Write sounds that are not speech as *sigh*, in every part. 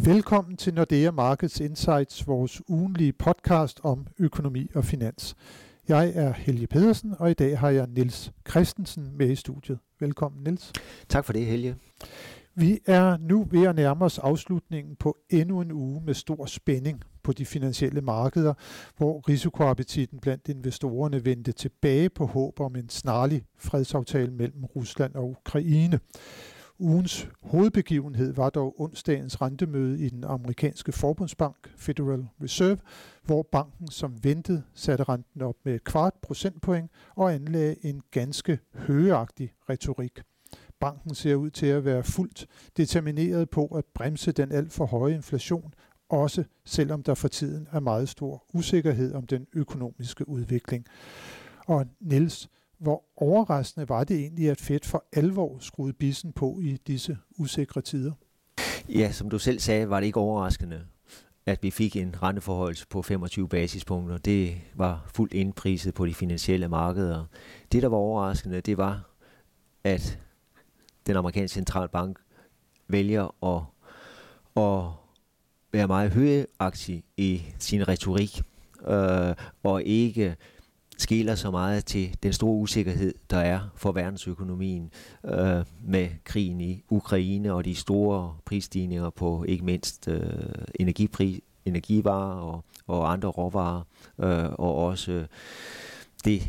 Velkommen til Nordea Markets Insights, vores ugenlige podcast om økonomi og finans. Jeg er Helge Pedersen, og i dag har jeg Niels Christensen med i studiet. Velkommen, Niels. Tak for det, Helge. Vi er nu ved at nærme os afslutningen på endnu en uge med stor spænding på de finansielle markeder, hvor risikoappetitten blandt investorerne vendte tilbage på håb om en snarlig fredsaftale mellem Rusland og Ukraine. Ugens hovedbegivenhed var dog onsdagens rentemøde i den amerikanske forbundsbank Federal Reserve, hvor banken som ventet satte renten op med et kvart procentpoint og anlagde en ganske højeagtig retorik. Banken ser ud til at være fuldt determineret på at bremse den alt for høje inflation, også selvom der for tiden er meget stor usikkerhed om den økonomiske udvikling. Og Niels, hvor overraskende var det egentlig, at Fed for alvor skruede bissen på i disse usikre tider? Ja, som du selv sagde, var det ikke overraskende, at vi fik en renteforhold på 25 basispunkter. Det var fuldt indpriset på de finansielle markeder. Det, der var overraskende, det var, at den amerikanske centralbank vælger at, at være meget højagtig i sin retorik, øh, og ikke skiller så meget til den store usikkerhed, der er for verdensøkonomien øh, med krigen i Ukraine og de store prisstigninger på ikke mindst øh, energipri, energivarer og, og andre råvarer, øh, og også øh, det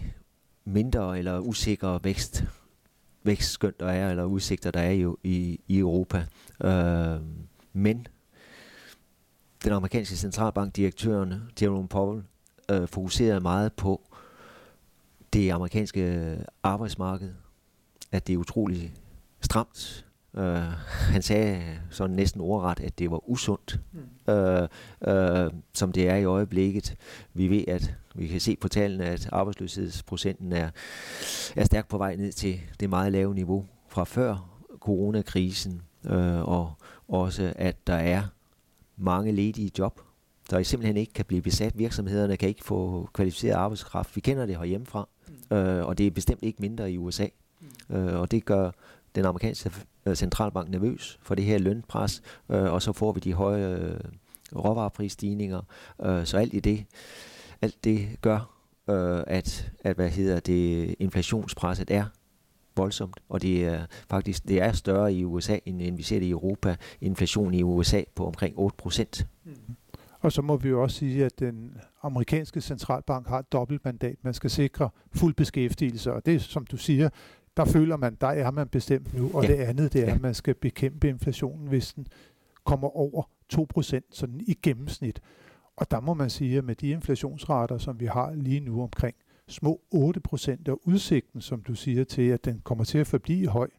mindre eller usikre vækst, vækstskønt der er, eller udsigter der er i, i, i Europa. Øh, men den amerikanske centralbankdirektøren Jerome Powell øh, fokuserede meget på det amerikanske arbejdsmarked, at det er utroligt stramt. Uh, han sagde sådan næsten ordret, at det var usundt, mm. uh, uh, som det er i øjeblikket. Vi ved, at vi kan se på tallene, at arbejdsløshedsprocenten er, er stærkt på vej ned til det meget lave niveau fra før coronakrisen, uh, og også at der er mange ledige job, der simpelthen ikke kan blive besat. Virksomhederne kan ikke få kvalificeret arbejdskraft. Vi kender det herhjemmefra. Mm. Øh, og det er bestemt ikke mindre i USA. Mm. Øh, og det gør den amerikanske øh, centralbank nervøs for det her lønpres, øh, og så får vi de høje øh, råvareprisstigninger. Øh, så alt i det, alt det gør, øh, at, at hvad hedder det, inflationspresset er voldsomt, og det er faktisk det er større i USA, end, end vi ser det i Europa. Inflation i USA på omkring 8 procent. Mm. Og så må vi jo også sige, at den amerikanske centralbank har et dobbeltmandat. Man skal sikre fuld beskæftigelse, og det som du siger, der føler man, der er man bestemt nu. Og ja. det andet, det er, at man skal bekæmpe inflationen, hvis den kommer over 2% sådan i gennemsnit. Og der må man sige, at med de inflationsrater, som vi har lige nu omkring små 8% af udsigten, som du siger til, at den kommer til at forblive høj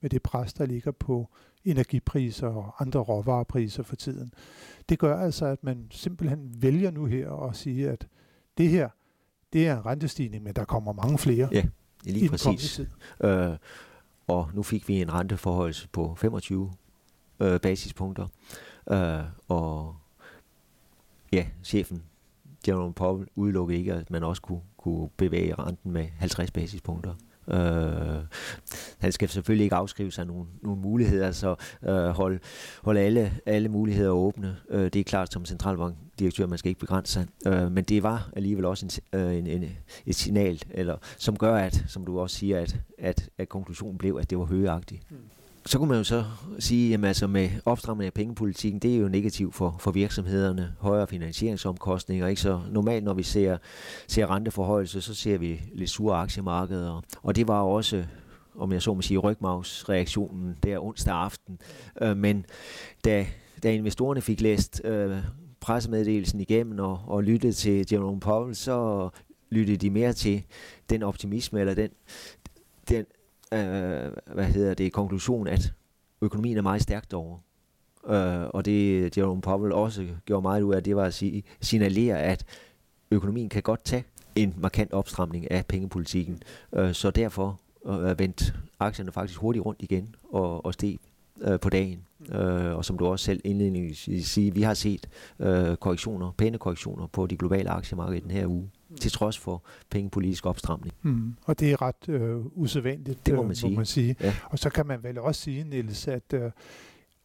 med det pres, der ligger på energipriser og andre råvarepriser for tiden. Det gør altså, at man simpelthen vælger nu her at sige, at det her, det er en rentestigning, men der kommer mange flere ja, lige i præcis. Tid. Øh, og nu fik vi en renteforhold på 25 øh, basispunkter, øh, og ja, chefen Jerome Powell udelukkede ikke, at man også kunne, kunne bevæge renten med 50 basispunkter. Øh, han skal selvfølgelig ikke afskrive sig nogle, nogle muligheder, så øh, holde hold alle, alle muligheder åbne. Øh, det er klart som centralbankdirektør, man skal ikke begrænse sig. Øh, men det var alligevel også en, øh, en, en, et signal, eller, som gør, at, som du også siger, at, at, at konklusionen blev, at det var højagtigt. Mm så kunne man jo så sige, at altså med opstramning af pengepolitikken, det er jo negativt for, for virksomhederne, højere finansieringsomkostninger. Ikke? Så normalt, når vi ser, ser renteforhøjelse, så ser vi lidt sure aktiemarkeder. Og det var også, om jeg så må sige, rygmavsreaktionen der onsdag aften. Øh, men da, da investorerne fik læst øh, pressemeddelelsen igennem og, og lyttet til Jerome Powell, så lyttede de mere til den optimisme, eller den, den øh, hvad hedder det, konklusion, at økonomien er meget stærkt over. Øh, og det Jerome Powell også gjorde meget ud af, det var at sige, signalere, at økonomien kan godt tage en markant opstramning af pengepolitikken. Øh, så derfor øh, vendte aktierne faktisk hurtigt rundt igen og, og steg øh, på dagen. Øh, og som du også selv indledningsvis siger, vi har set øh, korrektioner, pæne korrektioner på de globale aktiemarkeder den her uge til trods for pengepolitisk opstramning. Mm. Og det er ret øh, usædvanligt, det må man, øh, sige. Må man sige. Ja. Og så kan man vel også sige, Niels, at øh,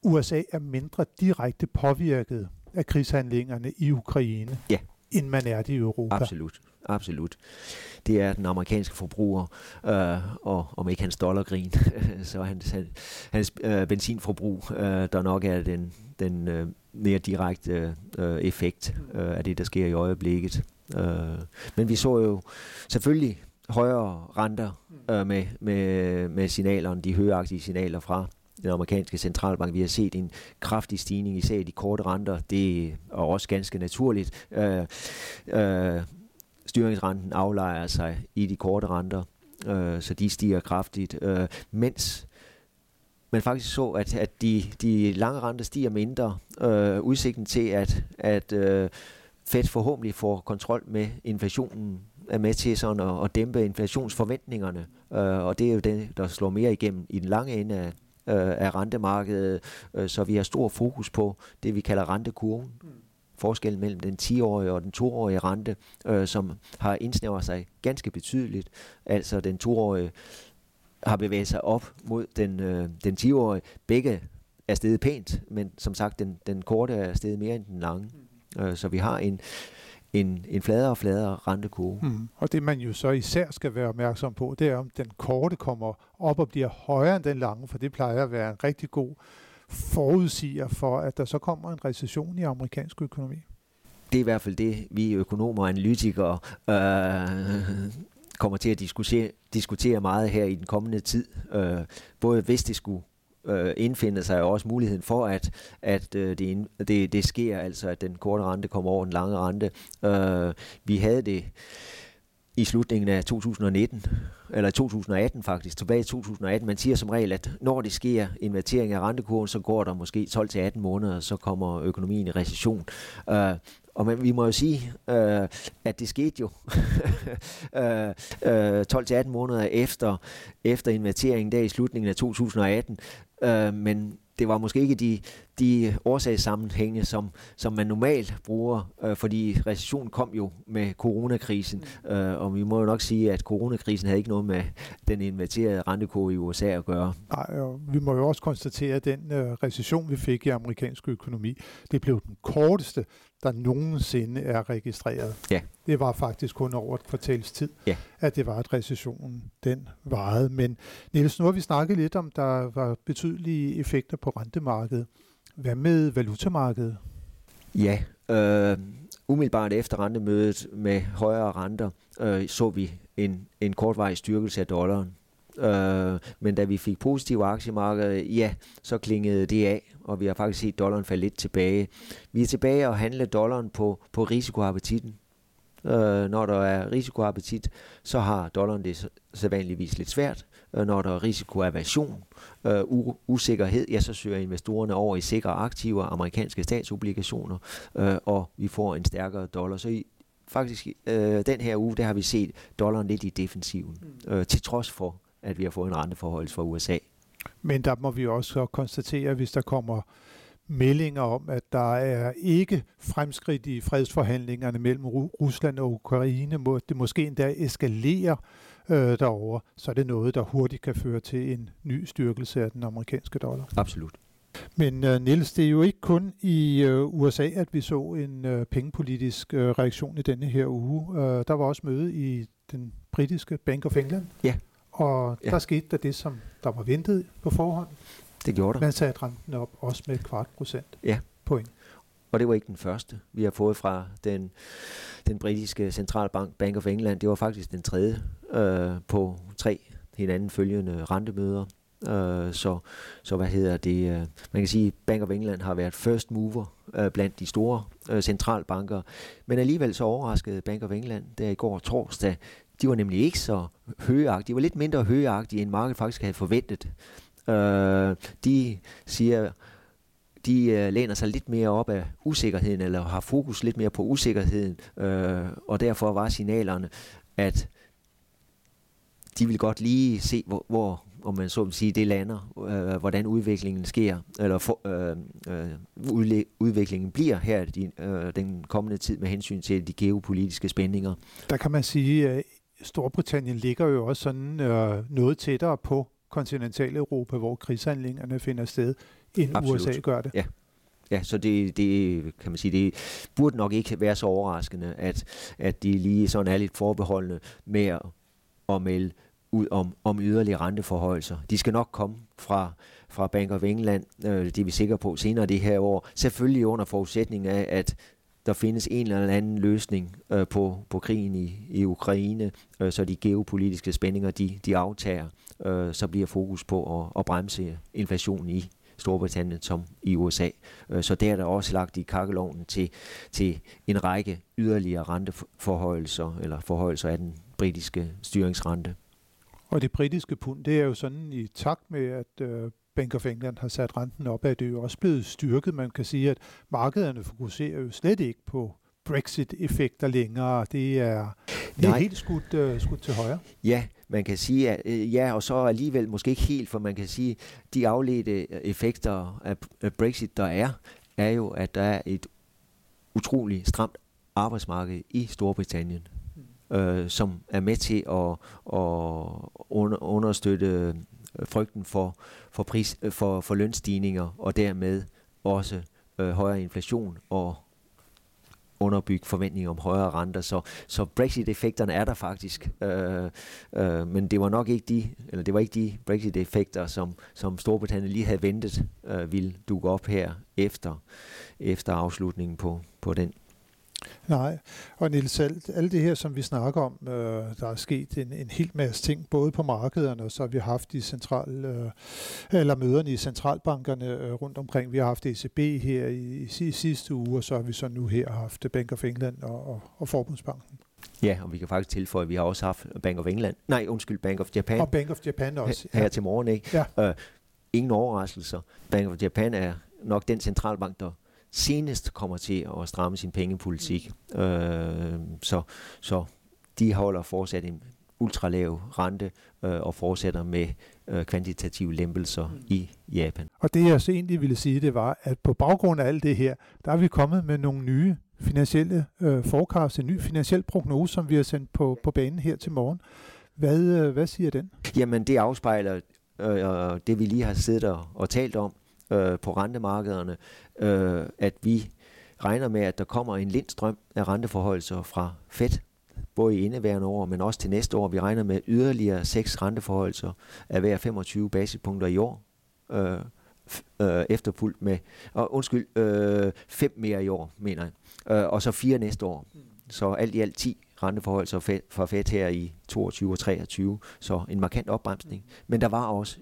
USA er mindre direkte påvirket af krigshandlingerne i Ukraine, ja. end man er det i Europa. Absolut. Absolut. Det er den amerikanske forbruger, øh, og om ikke hans dollargrin, *laughs* så hans, hans, hans øh, benzinforbrug, øh, der nok er den, den øh, mere direkte øh, effekt øh, af det, der sker i øjeblikket. Øh, men vi så jo selvfølgelig højere renter øh, med, med, med signalerne, de højagtige signaler fra den amerikanske centralbank. Vi har set en kraftig stigning, især i de korte renter. Det er også ganske naturligt. Øh, øh, styringsrenten aflejer sig i de korte renter, øh, så de stiger kraftigt, øh, mens man faktisk så, at, at de, de lange renter stiger mindre. Øh, udsigten til, at, at øh, Fed forhåbentlig får kontrol med inflationen, er med til sådan at, at dæmpe inflationsforventningerne, øh, og det er jo det, der slår mere igennem i den lange ende af, øh, af rentemarkedet, øh, så vi har stor fokus på det, vi kalder rentekurven. Mm forskellen mellem den 10-årige og den 2-årige rente, øh, som har indsnævret sig ganske betydeligt. Altså den 2-årige har bevæget sig op mod den, øh, den 10-årige. Begge er steget pænt, men som sagt, den, den korte er steget mere end den lange. Mm. Øh, så vi har en, en, en fladere og fladere rentekurve. Mm. Og det man jo så især skal være opmærksom på, det er, om den korte kommer op og bliver højere end den lange, for det plejer at være en rigtig god forudsiger for, at der så kommer en recession i amerikansk økonomi? Det er i hvert fald det, vi økonomer og analytikere øh, kommer til at diskutere, diskutere meget her i den kommende tid. Øh, både hvis det skulle øh, indfinde sig, også muligheden for, at, at øh, det, det, det sker, altså at den korte rente kommer over den lange rente. Øh, vi havde det i slutningen af 2019, eller 2018 faktisk, tilbage i 2018. Man siger som regel, at når det sker invertering af rentekurven, så går der måske 12-18 måneder, så kommer økonomien i recession. Uh, og man, vi må jo sige, uh, at det skete jo uh, uh, 12-18 måneder efter, efter inverteringen der i slutningen af 2018. Uh, øh, men det var måske ikke de, de årsagssammenhænge, som, som man normalt bruger, øh, fordi recessionen kom jo med coronakrisen, mm. øh, og vi må jo nok sige, at coronakrisen havde ikke noget med den inverterede rentekurve i USA at gøre. Nej, og vi må jo også konstatere, at den øh, recession, vi fik i amerikansk økonomi, det blev den korteste der nogensinde er registreret. Ja. Det var faktisk kun over et kvartals tid, ja. at det var, at recessionen den varede. Men Niels, nu har vi snakket lidt om, der var betydelige effekter på rentemarkedet. Hvad med valutamarkedet? Ja, øh, umiddelbart efter rentemødet med højere renter, øh, så vi en, en kortvarig styrkelse af dollaren. Øh, men da vi fik positive aktiemarkeder, ja, så klingede det af, og vi har faktisk set dollaren falde lidt tilbage. Vi er tilbage og handle dollaren på, på risikoappetitten. Øh, når der er risikoappetit, så har dollaren det sædvanligvis lidt svært. Øh, når der er risikoaversion, øh, usikkerhed, ja, så søger investorerne over i sikre aktiver, amerikanske statsobligationer, øh, og vi får en stærkere dollar. Så i, faktisk øh, den her uge, der har vi set dollaren lidt i defensiven, mm. øh, til trods for at vi har fået en renteforhold fra USA. Men der må vi også konstatere, hvis der kommer meldinger om, at der er ikke fremskridt i fredsforhandlingerne mellem Rusland og Ukraine, må det måske endda eskalere øh, derover, så er det noget, der hurtigt kan føre til en ny styrkelse af den amerikanske dollar. Absolut. Men uh, Niels, det er jo ikke kun i uh, USA, at vi så en uh, pengepolitisk uh, reaktion i denne her uge. Uh, der var også møde i den britiske Bank of England. Ja. Og ja. der skete der det, som der var ventet på forhånd. Det gjorde der. Man satte renten op også med et kvart procent ja. point. Og det var ikke den første, vi har fået fra den, den britiske centralbank, Bank of England. Det var faktisk den tredje øh, på tre hinanden følgende rentemøder. Øh, så, så hvad hedder det? Øh, man kan sige, at Bank of England har været first mover øh, blandt de store øh, centralbanker. Men alligevel så overraskede Bank of England der i går torsdag de var nemlig ikke så højagtige. De var lidt mindre højagtige, end markedet faktisk havde forventet. Øh, de siger, de øh, læner sig lidt mere op af usikkerheden, eller har fokus lidt mere på usikkerheden, øh, og derfor var signalerne, at de vil godt lige se, hvor, hvor om man så vil sige, det lander, øh, hvordan udviklingen sker, eller for, øh, øh, udviklingen bliver her de, øh, den kommende tid med hensyn til de geopolitiske spændinger. Der kan man sige, at Storbritannien ligger jo også sådan øh, noget tættere på kontinentaleuropa, hvor krigshandlingerne finder sted, end Absolut. USA gør det. Ja. Ja, så det, det kan man sige, det burde nok ikke være så overraskende, at, at de lige sådan er lidt forbeholdende med at, melde ud om, om yderligere renteforhøjelser. De skal nok komme fra, fra Bank of England, øh, det er vi sikre på senere det her år. Selvfølgelig under forudsætning af, at der findes en eller anden løsning øh, på, på krigen i, i Ukraine, øh, så de geopolitiske spændinger de, de aftager, øh, så bliver fokus på at, at bremse inflationen i Storbritannien som i USA. Øh, så der er der også lagt i kakkeloven til, til en række yderligere renteforhøjelser, eller forhøjelser af den britiske styringsrente. Og det britiske pund, det er jo sådan i takt med, at øh, Bank of England har sat renten op, at det er jo også blevet styrket. Man kan sige, at markederne fokuserer jo slet ikke på Brexit-effekter længere. Det er, det er helt skudt, uh, skudt til højre. Ja, man kan sige, at øh, ja, og så alligevel måske ikke helt, for man kan sige, de afledte effekter af Brexit, der er, er jo, at der er et utroligt stramt arbejdsmarked i Storbritannien, mm. øh, som er med til at, at under, understøtte frygten for, for, pris, for, for lønstigninger, og dermed også øh, højere inflation og underbygge forventninger om højere renter. Så, så Brexit-effekterne er der faktisk, øh, øh, men det var nok ikke de, eller det var ikke de Brexit-effekter, som, som Storbritannien lige havde ventet øh, ville dukke op her efter, efter afslutningen på, på den Nej, og Niels, alt, alt det her, som vi snakker om, øh, der er sket en, en hel masse ting, både på markederne, og så har vi haft de central, øh, eller møderne i centralbankerne øh, rundt omkring. Vi har haft ECB her i, i sidste uge, og så har vi så nu her haft Bank of England og, og, og Forbundsbanken. Ja, og vi kan faktisk tilføje, at vi har også haft Bank of England, nej undskyld, Bank of Japan. Og Bank of Japan også. Her, her til morgen, ikke? Ja. Øh, ingen overraskelser. Bank of Japan er nok den centralbank, der senest kommer til at stramme sin pengepolitik. Mm. Øh, så, så de holder fortsat en ultralav rente øh, og fortsætter med øh, kvantitative lempelser mm. i Japan. Og det jeg så egentlig ville sige, det var, at på baggrund af alt det her, der er vi kommet med nogle nye finansielle øh, forecast, en ny finansiel prognose, som vi har sendt på, på banen her til morgen. Hvad, øh, hvad siger den? Jamen det afspejler øh, det, vi lige har siddet og, og talt om, øh, på rentemarkederne, øh, at vi regner med, at der kommer en lindstrøm af renteforholdelser fra Fed, både i indeværende år, men også til næste år. Vi regner med yderligere seks renteforholdelser af hver 25 basispunkter i år. Øh, øh, efterfulgt med, og undskyld, øh, fem mere i år, mener jeg, øh, og så fire næste år. Så alt i alt 10 renteforholdelser fra Fed her i 22 og 23, så en markant opbremsning. Men der var også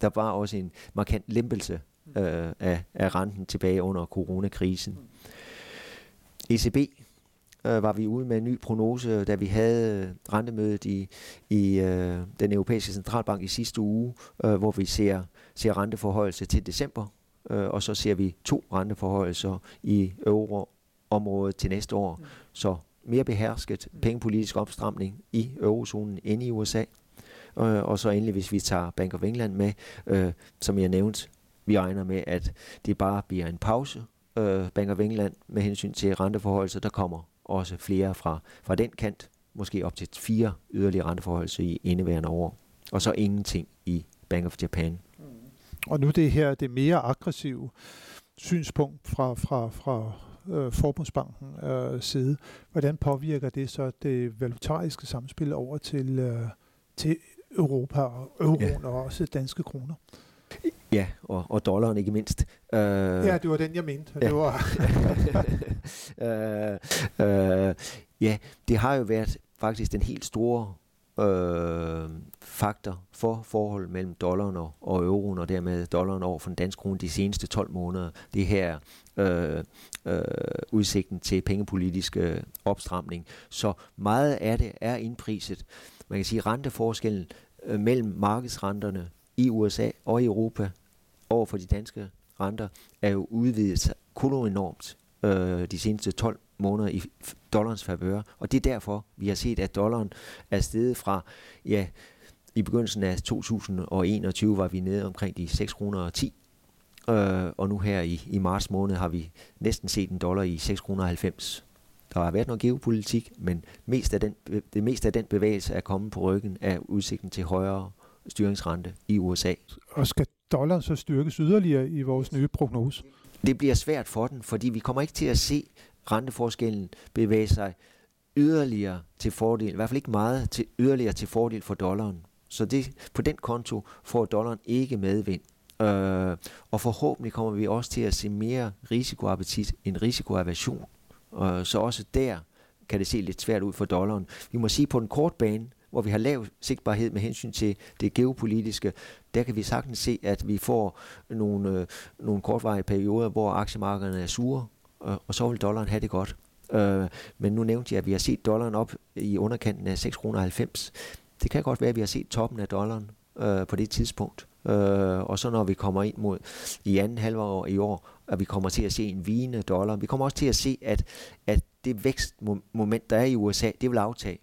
der var også en markant lempelse øh, af, af renten tilbage under coronakrisen. ECB øh, var vi ude med en ny prognose, da vi havde rentemødet i, i øh, den europæiske centralbank i sidste uge, øh, hvor vi ser, ser renteforhøjelse til december, øh, og så ser vi to renteforhøjelser i euroområdet til næste år. Mm. Så mere behersket pengepolitisk opstramning i eurozonen end i USA. Øh, og så endelig, hvis vi tager Bank of England med, øh, som jeg nævnte, vi regner med, at det bare bliver en pause, øh, Bank of England, med hensyn til renteforhold, der kommer også flere fra, fra den kant, måske op til fire yderligere renteforhold i indeværende år, og så ingenting i Bank of Japan. Og nu det her, det mere aggressive synspunkt fra, fra, fra øh, Forbundsbanken øh, side, hvordan påvirker det så det valutariske samspil over til, øh, til Europa og euroen ja. og også danske kroner? Ja, og, og dollaren ikke mindst. Uh, ja, det var den, jeg mente. Ja. Det var uh, *laughs* uh, ja, det har jo været faktisk den helt store uh, faktor for forholdet mellem dollaren og, og euroen, og dermed dollaren over for den danske krone de seneste 12 måneder. Det her uh, uh, udsigten til pengepolitisk uh, opstramning. Så meget af det er indpriset. Man kan sige, renteforskellen uh, mellem markedsrenterne i USA og i Europa over for de danske renter er jo udvidet enormt øh, de seneste 12 måneder i dollarens favør. Og det er derfor, vi har set, at dollaren er steget fra, ja, i begyndelsen af 2021 var vi nede omkring de 6 kroner og 10. Øh, og nu her i, i marts måned har vi næsten set en dollar i 6 kroner 90. Der har været noget geopolitik, men mest af den, det meste af den bevægelse er kommet på ryggen af udsigten til højere styringsrente i USA. Og skal dollaren så styrkes yderligere i vores nye prognose? Det bliver svært for den, fordi vi kommer ikke til at se renteforskellen bevæge sig yderligere til fordel, i hvert fald ikke meget til yderligere til fordel for dollaren. Så det, på den konto får dollaren ikke medvind. Øh, og forhåbentlig kommer vi også til at se mere risikoappetit end risikoaversion. Øh, så også der kan det se lidt svært ud for dollaren. Vi må sige på den korte bane, hvor vi har lav sigtbarhed med hensyn til det geopolitiske, der kan vi sagtens se, at vi får nogle, øh, nogle kortvarige perioder, hvor aktiemarkederne er sure, øh, og så vil dollaren have det godt. Øh, men nu nævnte jeg, at vi har set dollaren op i underkanten af 6,90 kroner. Det kan godt være, at vi har set toppen af dollaren øh, på det tidspunkt. Øh, og så når vi kommer ind mod i anden halvår i år, at vi kommer til at se en vigende dollar. Vi kommer også til at se, at, at det vækstmoment, der er i USA, det vil aftage.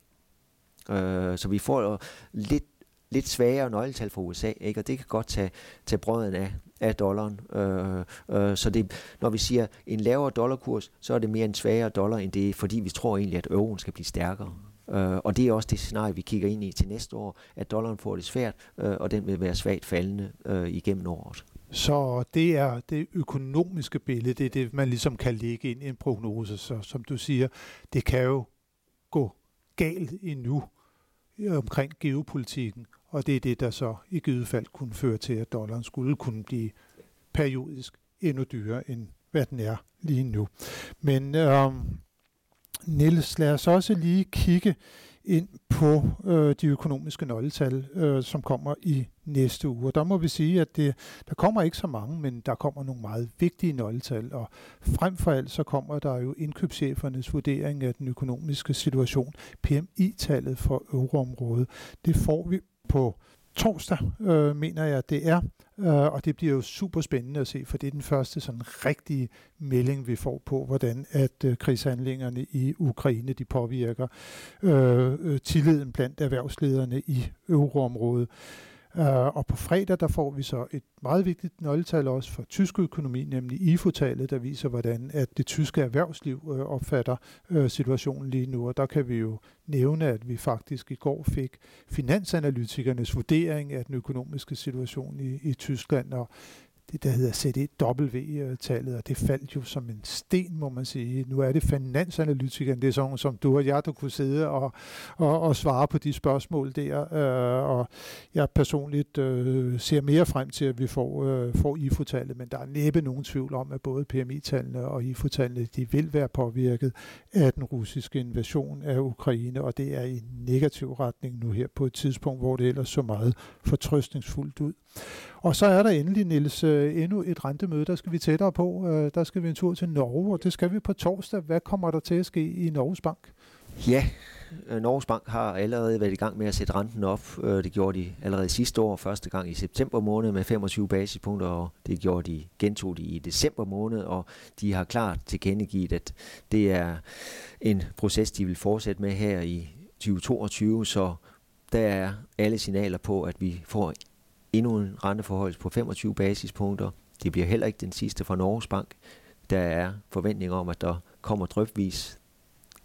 Øh, så vi får lidt, lidt svagere nøgletal fra USA, ikke? og det kan godt tage, tage brøden af, af dollaren. Øh, øh, så det, når vi siger en lavere dollarkurs, så er det mere en svagere dollar, end det fordi vi tror egentlig, at euroen skal blive stærkere. Øh, og det er også det scenarie, vi kigger ind i til næste år, at dollaren får det svært, øh, og den vil være svagt faldende øh, igennem året. Så det er det økonomiske billede, det er det, man ligesom kan lægge ind i en prognose. Så som du siger, det kan jo gå galt endnu omkring geopolitikken, og det er det, der så i givet fald kunne føre til, at dollaren skulle kunne blive periodisk endnu dyrere, end hvad den er lige nu. Men øhm, Niels, lad os også lige kigge ind på øh, de økonomiske nøgletal, øh, som kommer i næste uge. Og der må vi sige, at det, der kommer ikke så mange, men der kommer nogle meget vigtige nøgletal. Og frem for alt så kommer der jo indkøbschefernes vurdering af den økonomiske situation, PMI-tallet for euroområdet. Det får vi på torsdag, øh, mener jeg, det er. Øh, og det bliver jo super spændende at se, for det er den første sådan rigtige melding, vi får på, hvordan at øh, krigshandlingerne i Ukraine de påvirker øh, øh tilliden blandt erhvervslederne i euroområdet. Uh, og på fredag, der får vi så et meget vigtigt nøgletal også for tysk økonomi, nemlig IFO-tallet, der viser, hvordan at det tyske erhvervsliv uh, opfatter uh, situationen lige nu. Og der kan vi jo nævne, at vi faktisk i går fik finansanalytikernes vurdering af den økonomiske situation i, i Tyskland, og det, der hedder CDW-tallet, øh, og det faldt jo som en sten, må man sige. Nu er det finansanalytikeren, det er sådan som du og jeg, der kunne sidde og, og, og svare på de spørgsmål der, øh, og jeg personligt øh, ser mere frem til, at vi får, øh, får IFO-tallet, men der er næppe nogen tvivl om, at både PMI-tallene og IFO-tallene, de vil være påvirket af den russiske invasion af Ukraine, og det er i negativ retning nu her på et tidspunkt, hvor det ellers så meget fortrøstningsfuldt ud. Og så er der endelig, Niels, øh, endnu et rentemøde, der skal vi tættere på. Øh, der skal vi en tur til Norge, og det skal vi på torsdag. Hvad kommer der til at ske i Norges Bank? Ja, øh, Norges Bank har allerede været i gang med at sætte renten op. Det gjorde de allerede sidste år, første gang i september måned med 25 basispunkter, og det gjorde de, gentog de i december måned, og de har klart tilkendegivet, at det er en proces, de vil fortsætte med her i 2022, så der er alle signaler på, at vi får endnu en renteforhold på 25 basispunkter. Det bliver heller ikke den sidste fra Norges Bank. Der er forventninger om, at der kommer drøbvis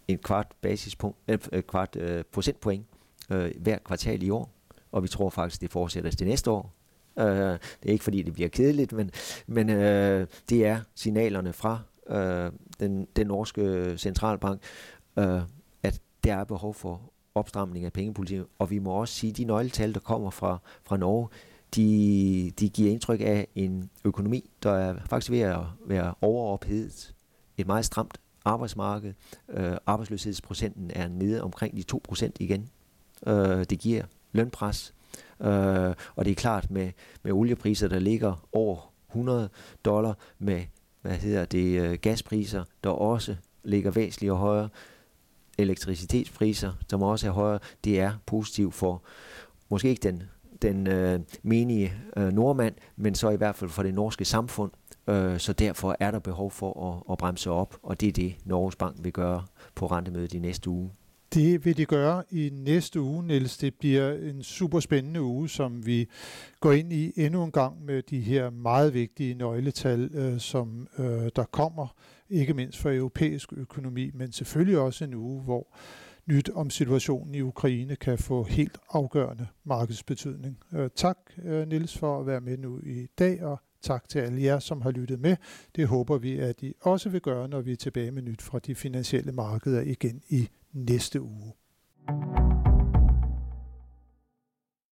en kvart basispunkt, øh, øh, kvart øh, procentpoint øh, hver kvartal i år, og vi tror faktisk, det fortsætter til næste år. Øh, det er ikke fordi, det bliver kedeligt, men, men øh, det er signalerne fra øh, den, den norske centralbank, øh, at der er behov for opstramning af pengepolitikken, og vi må også sige, at de nøgletal, der kommer fra, fra Norge, de, de giver indtryk af en økonomi, der er faktisk ved at være overophedet. Et meget stramt arbejdsmarked. Øh, arbejdsløshedsprocenten er nede omkring de 2% igen. Øh, det giver lønpres. Øh, og det er klart med, med oliepriser, der ligger over 100 dollar, med hvad hedder det, øh, gaspriser, der også ligger væsentligt højere, elektricitetspriser, som også er højere, det er positivt for måske ikke den den øh, menige øh, nordmand, men så i hvert fald for det norske samfund. Øh, så derfor er der behov for at, at bremse op, og det er det, Norges Bank vil gøre på rentemødet i næste uge. Det vil de gøre i næste uge, Niels. Det bliver en super spændende uge, som vi går ind i endnu en gang med de her meget vigtige nøgletal, øh, som øh, der kommer, ikke mindst for europæisk økonomi, men selvfølgelig også en uge, hvor nyt om situationen i Ukraine kan få helt afgørende markedsbetydning. Øh, tak øh, Nils for at være med nu i dag, og tak til alle jer, som har lyttet med. Det håber vi, at I også vil gøre, når vi er tilbage med nyt fra de finansielle markeder igen i næste uge.